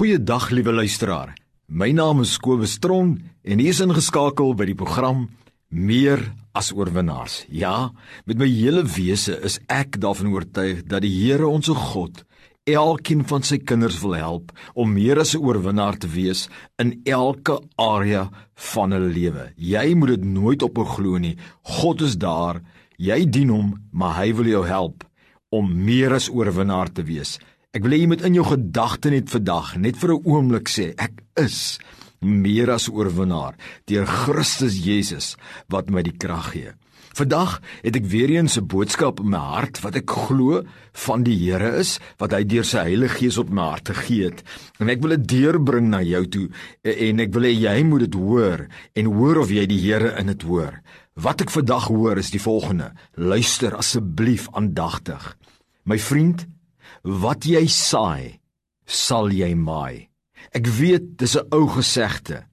Goeiedag liewe luisteraar. My naam is Kobus Tron en ek is ingeskakel by die program Meer as oorwinnaars. Ja, met my hele wese is ek daarvan oortuig dat die Here ons God elkeen van sy kinders wil help om meer as 'n oorwinnaar te wees in elke area van hulle lewe. Jy moet dit nooit ophou glo nie. God is daar. Jy dien hom, maar hy wil jou help om meer as oorwinnaar te wees. Ek wil hê jy moet in jou gedagte net vandag net vir 'n oomblik sê ek is meer as oorwinnaar deur Christus Jesus wat my die krag gee. Vandag het ek weer eens 'n boodskap in my hart wat ek glo van die Here is wat hy deur sy Heilige Gees op my hart gegee het en ek wil dit deurbring na jou toe en ek wil hê jy moet dit hoor en hoor of jy die Here in dit hoor. Wat ek vandag hoor is die volgende: Luister asseblief aandagtig. My vriend, Wat jy saai, sal jy maai. Ek weet dis 'n ou gesegde,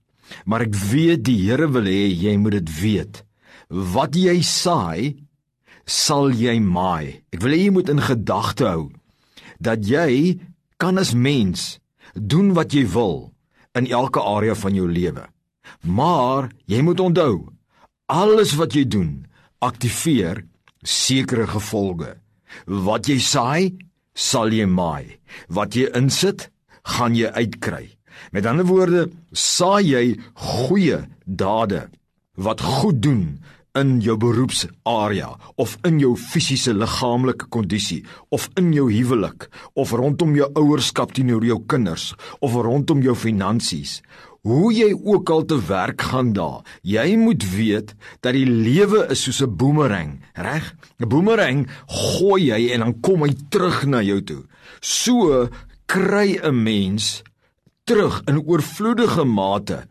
maar ek weet die Here wil hê jy moet dit weet. Wat jy saai, sal jy maai. Ek wil hê jy moet in gedagte hou dat jy kan as mens doen wat jy wil in elke area van jou lewe. Maar jy moet onthou, alles wat jy doen, aktiveer sekere gevolge. Wat jy saai, sal jy maai. Wat jy insit, gaan jy uitkry. Met ander woorde, saai jy goeie dade wat goed doen in jou beroepsarea of in jou fisiese liggaamlike kondisie of in jou huwelik of rondom jou ouerskap teenoor jou kinders of rondom jou finansies Hoe jy ook al te werk gaan daar, jy moet weet dat die lewe is soos 'n boemerang, reg? 'n Boemerang gooi jy en dan kom hy terug na jou toe. So kry 'n mens terug in oorvloedige mate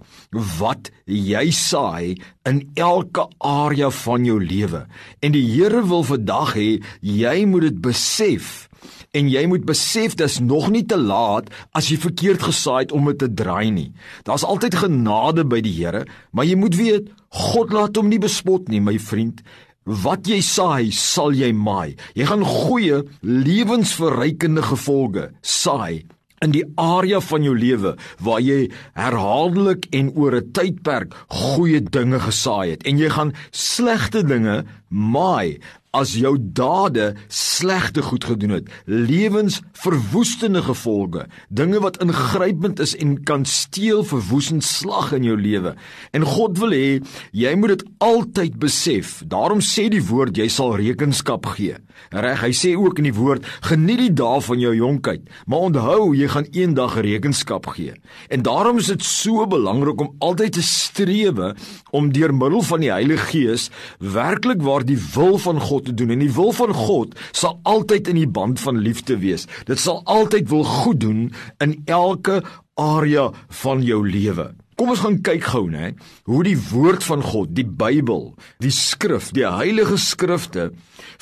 wat jy saai in elke area van jou lewe. En die Here wil vandag hê jy moet dit besef en jy moet besef dis nog nie te laat as jy verkeerd gesaai het om dit te draai nie. Daar's altyd genade by die Here, maar jy moet weet God laat hom nie bespot nie, my vriend. Wat jy saai, sal jy maai. Jy gaan goeie lewensverrykende gevolge saai in die area van jou lewe waar jy herhaaldelik en oor 'n tydperk goeie dinge gesaai het en jy gaan slegte dinge maai as jou dade slegte goed gedoen het, lewensverwoestende gevolge, dinge wat ingrypend is en kan steel verwoestend slag in jou lewe. En God wil hê jy moet dit altyd besef. Daarom sê die woord jy sal rekenskap gee. Reg, hy sê ook in die woord geniet die dae van jou jonkheid, maar onthou jy gaan eendag rekenskap gee. En daarom is dit so belangrik om altyd te strewe om deur middel van die Heilige Gees werklik waar die wil van God te doen en die wil van God sal altyd in die band van liefde wees. Dit sal altyd wil goed doen in elke area van jou lewe. Kom ons gaan kyk gou, né, hoe die woord van God, die Bybel, die skrif, die heilige skrifte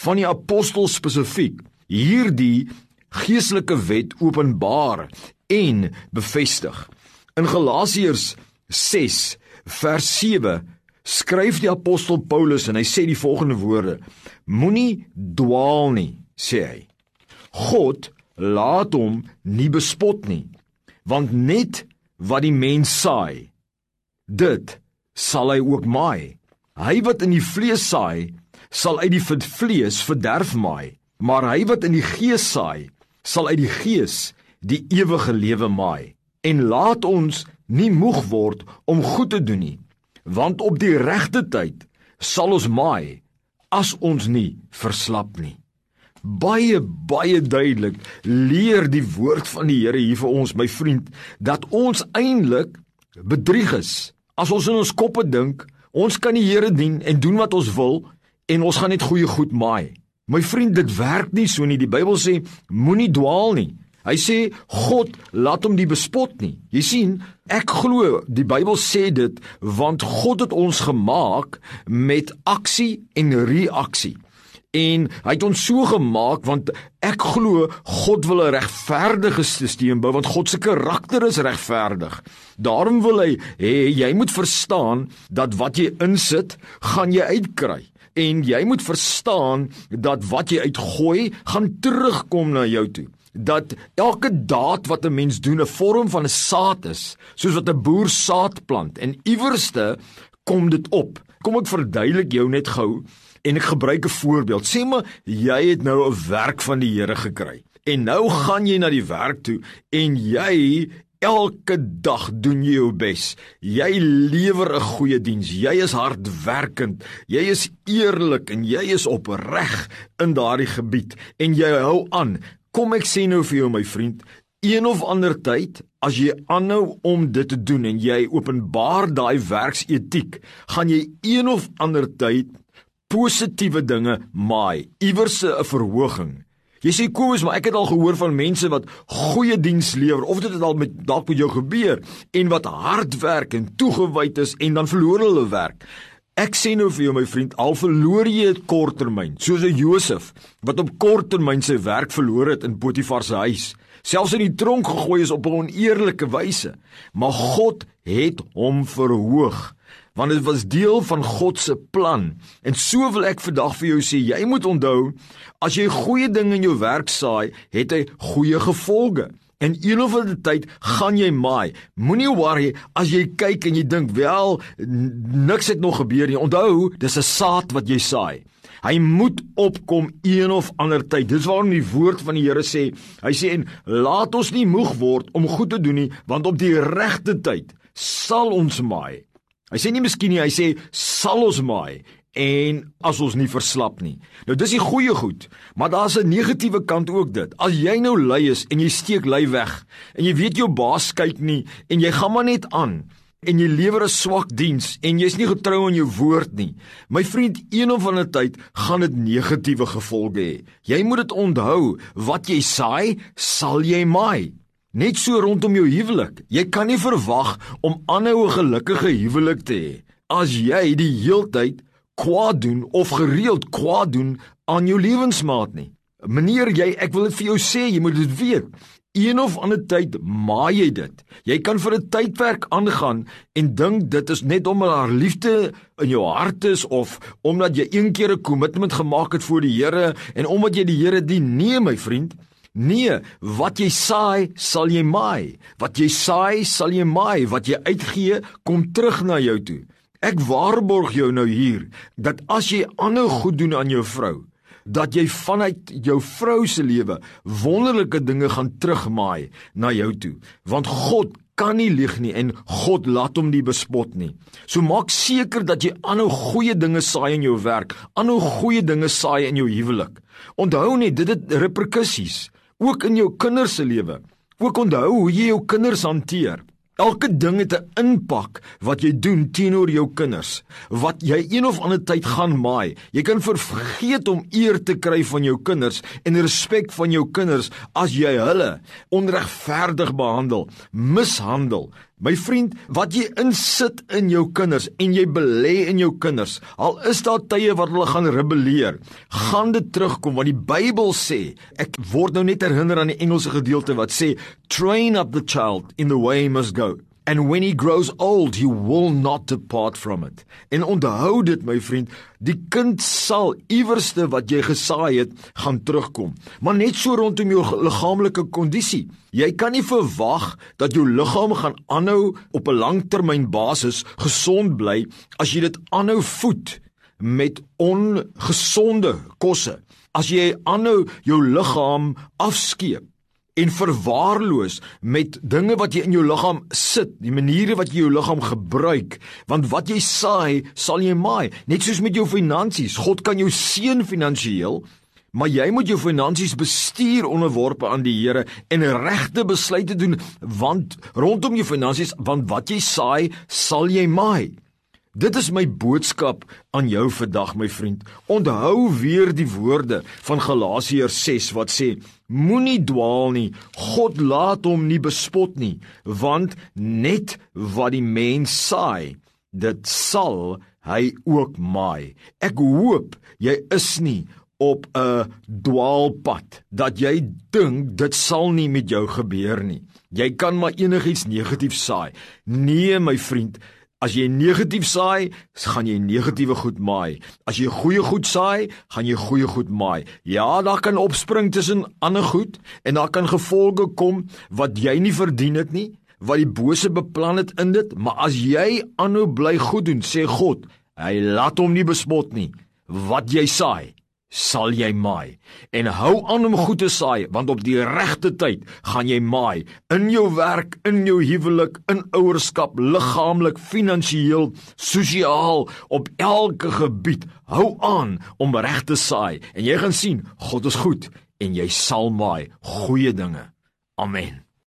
van die apostel spesifiek hierdie geestelike wet openbaar en bevestig. In Galasiërs 6 vers 7 skryf die apostel Paulus en hy sê die volgende woorde: Moenie dwaal nie, sê hy. God laat hom nie bespot nie, want net wat die mens saai, dit sal hy ook maai. Hy wat in die vlees saai, sal uit die vlees verderf maai, maar hy wat in die gees saai, sal uit die gees die ewige lewe maai. En laat ons nie moeg word om goed te doen nie want op die regte tyd sal ons maai as ons nie verslap nie. Baie baie duidelik leer die woord van die Here hier vir ons my vriend dat ons eintlik bedrieg is. As ons in ons koppe dink, ons kan die Here dien en doen wat ons wil en ons gaan net goeie goed maai. My vriend, dit werk nie so nie. Die Bybel sê moenie dwaal nie. Hy sê God laat hom die bespot nie. Jy sien, ek glo die Bybel sê dit want God het ons gemaak met aksie en reaksie. En hy het ons so gemaak want ek glo God wil 'n regverdige stelsel bou want God se karakter is regverdig. Daarom wil hy hê jy moet verstaan dat wat jy insit, gaan jy uitkry en jy moet verstaan dat wat jy uitgooi gaan terugkom na jou toe. Dat elke daad wat 'n mens doen 'n vorm van 'n saad is, soos wat 'n boer saad plant en iewerste kom dit op. Kom ek verduidelik jou net gou en ek gebruik 'n voorbeeld. Sê maar jy het nou 'n werk van die Here gekry. En nou gaan jy na die werk toe en jy elke dag doen jy jou bes. Jy lewer 'n goeie diens. Jy is hardwerkend. Jy is eerlik en jy is opreg in daardie gebied en jy hou aan. Kom ek sê nou vir jou my vriend, een of ander tyd as jy aanhou om dit te doen en jy openbaar daai werksetiek, gaan jy een of ander tyd positiewe dinge maai, iewers 'n verhoging. Jy sê Kobus, maar ek het al gehoor van mense wat goeie diens lewer of dit het al met dalk met jou gebeur en wat hard werk en toegewyd is en dan verloor hulle werk. Ek sê nou vir jou my vriend, al verloor jy dit korttermyn, soos 'n Josef wat op korttermyn sy werk verloor het in Potifar se huis, selfs in die tronk gegooi is op 'n oneerlike wyse, maar God het hom verhoog want dit was deel van God se plan. En so wil ek vandag vir jou sê, jy moet onthou, as jy goeie dinge in jou werk saai, het hy goeie gevolge. En een of ander tyd gaan jy maai. Moenie worry as jy kyk en jy dink, "Wel, niks het nog gebeur nie." Onthou, dis 'n saad wat jy saai. Hy moet opkom een of ander tyd. Dis waarom die woord van die Here sê, hy sê en laat ons nie moeg word om goed te doen nie, want op die regte tyd sal ons maai. Hy sê nie miskien nie, hy sê sal ons maai en as ons nie verslap nie. Nou dis die goeie goed, maar daar's 'n negatiewe kant ook dit. As jy nou lui is en jy steek lui weg en jy weet jou baas kyk nie en jy gaan maar net aan en jy lewer 'n swak diens en jy's nie getrou aan jou woord nie. My vriend, een of ander tyd gaan dit negatiewe gevolge hê. Jy moet dit onthou, wat jy saai, sal jy maai. Net so rondom jou huwelik. Jy kan nie verwag om aanhou 'n gelukkige huwelik te hê as jy die heeltyd kwaad doen of gereeld kwaad doen aan jou lewensmaat nie. Meneer, jy ek wil dit vir jou sê, jy moet dit weet. Een of ander tyd maai jy dit. Jy kan vir 'n tydperk aangaan en dink dit is net omdat haar liefde in jou hart is of omdat jy een keer 'n kommitment gemaak het voor die Here en omdat jy die Here dien. Nee, my vriend. Nee, wat jy saai, sal jy maai. Wat jy saai, sal jy maai. Wat jy uitgee, kom terug na jou toe. Ek waarborg jou nou hier dat as jy aanhou goed doen aan jou vrou, dat jy vanuit jou vrou se lewe wonderlike dinge gaan terugmaai na jou toe, want God kan nie lieg nie en God laat hom nie bespot nie. So maak seker dat jy aanhou goeie dinge saai in jou werk, aanhou goeie dinge saai in jou huwelik. Onthou net dit het reperkusies ook in jou kinders se lewe. Ook onthou hoe jy jou kinders hanteer. Elke ding het 'n impak wat jy doen teenoor jou kinders. Wat jy een of ander tyd gaan maai. Jy kan vergeet om eer te kry van jou kinders en respek van jou kinders as jy hulle onregverdig behandel, mishandel, My vriend, wat jy insit in jou kinders en jy belê in jou kinders, al is daar tye wat hulle gaan rebelleer, gaan dit terugkom want die Bybel sê, ek word nou net herinner aan die Engelse gedeelte wat sê, train up the child in the way he must go and when he grows old he will not depart from it. En onthou dit my vriend, die kind sal iewerste wat jy gesaai het, gaan terugkom. Maar net so rondom jou liggaamlike kondisie. Jy kan nie verwag dat jou liggaam gaan aanhou op 'n langtermynbasis gesond bly as jy dit aanhou voed met ongesonde kosse. As jy aanhou jou liggaam afskeep en verwaarloos met dinge wat jy in jou liggaam sit, die maniere wat jy jou liggaam gebruik, want wat jy saai, sal jy maai. Net soos met jou finansies, God kan jou seën finansiëel, maar jy moet jou finansies bestuur onderworpe aan die Here en regte besluite doen, want rondom jou finansies, want wat jy saai, sal jy maai. Dit is my boodskap aan jou vandag my vriend. Onthou weer die woorde van Galasiërs 6 wat sê: Moenie dwaal nie. God laat hom nie bespot nie, want net wat die mens saai, dit sal hy ook maai. Ek hoop jy is nie op 'n dwaalpad dat jy dink dit sal nie met jou gebeur nie. Jy kan maar enigiets negatief saai. Nee my vriend, As jy negatief saai, gaan jy negatiewe goed maai. As jy goeie goed saai, gaan jy goeie goed maai. Ja, daar kan opspring tussen ander goed en daar kan gevolge kom wat jy nie verdien het nie, wat die bose beplan het in dit, maar as jy aanhou bly goed doen, sê God, hy laat hom nie bespot nie. Wat jy saai, sal jy maai. En hou aan om goed te saai, want op die regte tyd gaan jy maai in jou werk, in jou huwelik, in ouerskap, liggaamlik, finansiëel, sosiaal, op elke gebied. Hou aan om reg te saai en jy gaan sien God is goed en jy sal maai goeie dinge. Amen.